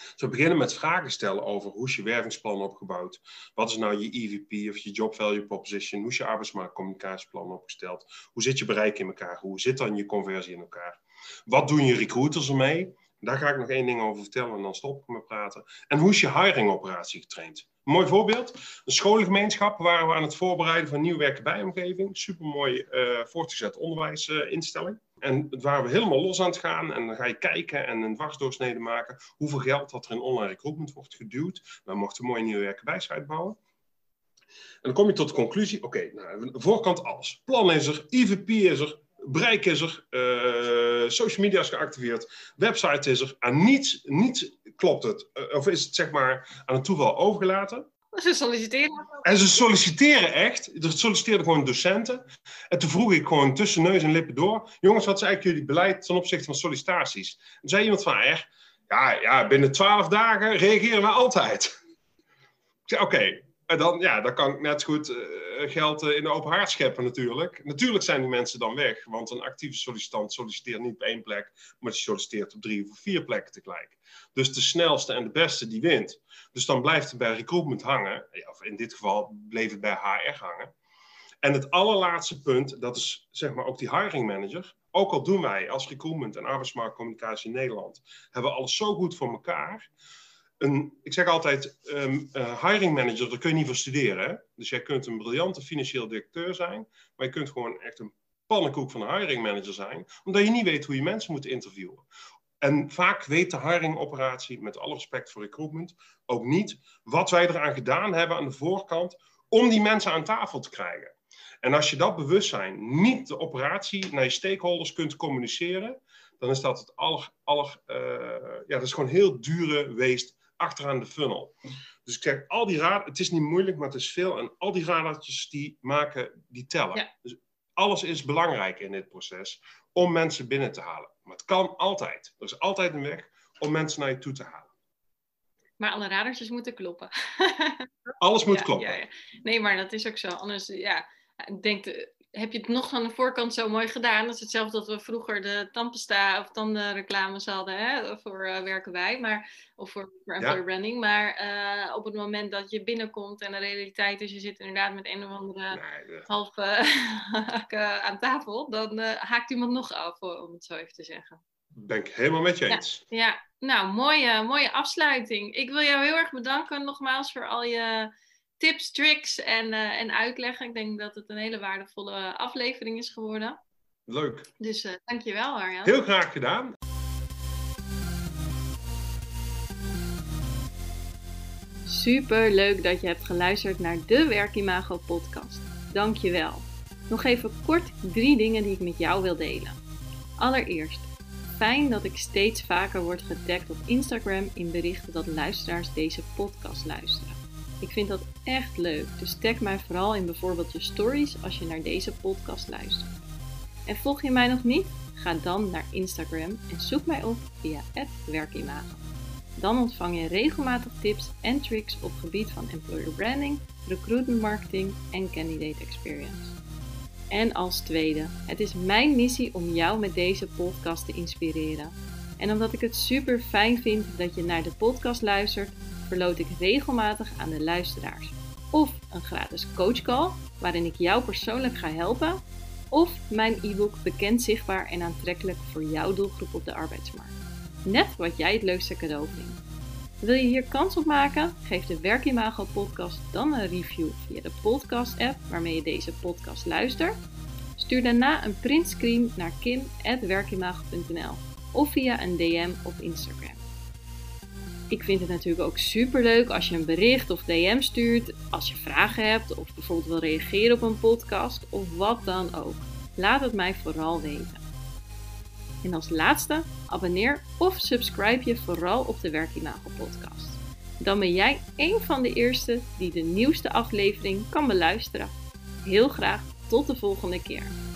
S2: Dus we beginnen met vragen stellen over hoe is je wervingsplan opgebouwd? Wat is nou je EVP of je Job Value Proposition? Hoe is je arbeidsmarktcommunicatieplan opgesteld? Hoe zit je bereik in elkaar? Hoe zit dan je conversie in elkaar? Wat doen je recruiters ermee? Daar ga ik nog één ding over vertellen en dan stop ik met praten. En hoe is je hiring-operatie getraind? Mooi voorbeeld. Een scholengemeenschap waren we aan het voorbereiden van een nieuwe werken bij omgeving. Supermooi uh, voortgezet onderwijsinstelling. En waren we helemaal los aan het gaan. En dan ga je kijken en een dwarsdoorsnede maken. Hoeveel geld dat er in online recruitment wordt geduwd. We mochten mooie nieuwe werken bouwen. En dan kom je tot de conclusie, oké, nou, voorkant alles. Plan is er, IVP is er, bereik is er, uh, social media is geactiveerd, website is er. En niets, niets klopt het. Uh, of is het zeg maar aan het toeval overgelaten.
S1: Ze solliciteren.
S2: En ze solliciteren echt. Er solliciteerden gewoon docenten. En toen vroeg ik gewoon tussen neus en lippen door. Jongens, wat is eigenlijk jullie beleid ten opzichte van sollicitaties? En zei iemand van, ja, ja, binnen twaalf dagen reageren we altijd. Ik zei, oké, en dan, ja, dan kan ik net goed uh, geld uh, in de open haard scheppen natuurlijk. Natuurlijk zijn die mensen dan weg, want een actieve sollicitant solliciteert niet op één plek, maar die solliciteert op drie of vier plekken tegelijk. Dus de snelste en de beste die wint. Dus dan blijft het bij recruitment hangen, of in dit geval bleef het bij HR hangen. En het allerlaatste punt, dat is zeg maar ook die hiring manager. Ook al doen wij als recruitment en arbeidsmarktcommunicatie in Nederland, hebben we alles zo goed voor elkaar een, ik zeg altijd, um, hiring manager, daar kun je niet voor studeren. Hè? Dus jij kunt een briljante financieel directeur zijn, maar je kunt gewoon echt een pannenkoek van een hiring manager zijn, omdat je niet weet hoe je mensen moet interviewen. En vaak weet de hiring-operatie, met alle respect voor recruitment, ook niet wat wij eraan gedaan hebben aan de voorkant om die mensen aan tafel te krijgen. En als je dat bewustzijn niet de operatie naar je stakeholders kunt communiceren, dan is dat het aller, aller uh, ja, dat is gewoon heel dure weest achteraan de funnel. Dus ik zeg, al die raad, het is niet moeilijk, maar het is veel. En al die radertjes die maken, die tellen. Dus alles is belangrijk in dit proces om mensen binnen te halen. Maar het kan altijd. Er is altijd een weg om mensen naar je toe te halen.
S1: Maar alle radertjes moeten kloppen.
S2: Alles moet kloppen.
S1: Ja, ja. Nee, maar dat is ook zo. Anders, ja, denk, heb je het nog aan de voorkant zo mooi gedaan. Dat is hetzelfde dat we vroeger de tandpasta of tandenreclames hadden hè, voor uh, werken wij, maar, of voor, voor employer branding. Maar uh, op het moment dat je binnenkomt en de realiteit is, je zit inderdaad met een of andere nee, halve aan tafel, dan haakt iemand nog af, om het zo even te zeggen.
S2: Ben ik helemaal met je eens.
S1: Ja, ja. nou mooie, mooie afsluiting. Ik wil jou heel erg bedanken nogmaals voor al je tips, tricks en, uh, en uitleggen. Ik denk dat het een hele waardevolle aflevering is geworden.
S2: Leuk.
S1: Dus uh, dankjewel Arjan.
S2: Heel graag gedaan.
S1: Super leuk dat je hebt geluisterd naar de Werkimago podcast. Dankjewel. Nog even kort drie dingen die ik met jou wil delen. Allereerst, fijn dat ik steeds vaker word getagd op Instagram in berichten dat luisteraars deze podcast luisteren. Ik vind dat echt leuk, dus tag mij vooral in bijvoorbeeld je stories als je naar deze podcast luistert. En volg je mij nog niet? Ga dan naar Instagram en zoek mij op via werkimago. Dan ontvang je regelmatig tips en tricks op gebied van employer branding, recruitment marketing en candidate experience. En als tweede, het is mijn missie om jou met deze podcast te inspireren. En omdat ik het super fijn vind dat je naar de podcast luistert, verloot ik regelmatig aan de luisteraars. Of een gratis coachcall waarin ik jou persoonlijk ga helpen. Of mijn e-book Bekend, Zichtbaar en Aantrekkelijk voor jouw doelgroep op de arbeidsmarkt. Net wat jij het leukste cadeau vindt. Wil je hier kans op maken? Geef de Werkimago podcast dan een review via de podcast app waarmee je deze podcast luistert. Stuur daarna een printscreen naar kim.werkimago.nl of via een DM op Instagram. Ik vind het natuurlijk ook super leuk als je een bericht of DM stuurt, als je vragen hebt of bijvoorbeeld wil reageren op een podcast of wat dan ook. Laat het mij vooral weten. En als laatste, abonneer of subscribe je vooral op de Werkimago podcast. Dan ben jij een van de eerste die de nieuwste aflevering kan beluisteren. Heel graag tot de volgende keer.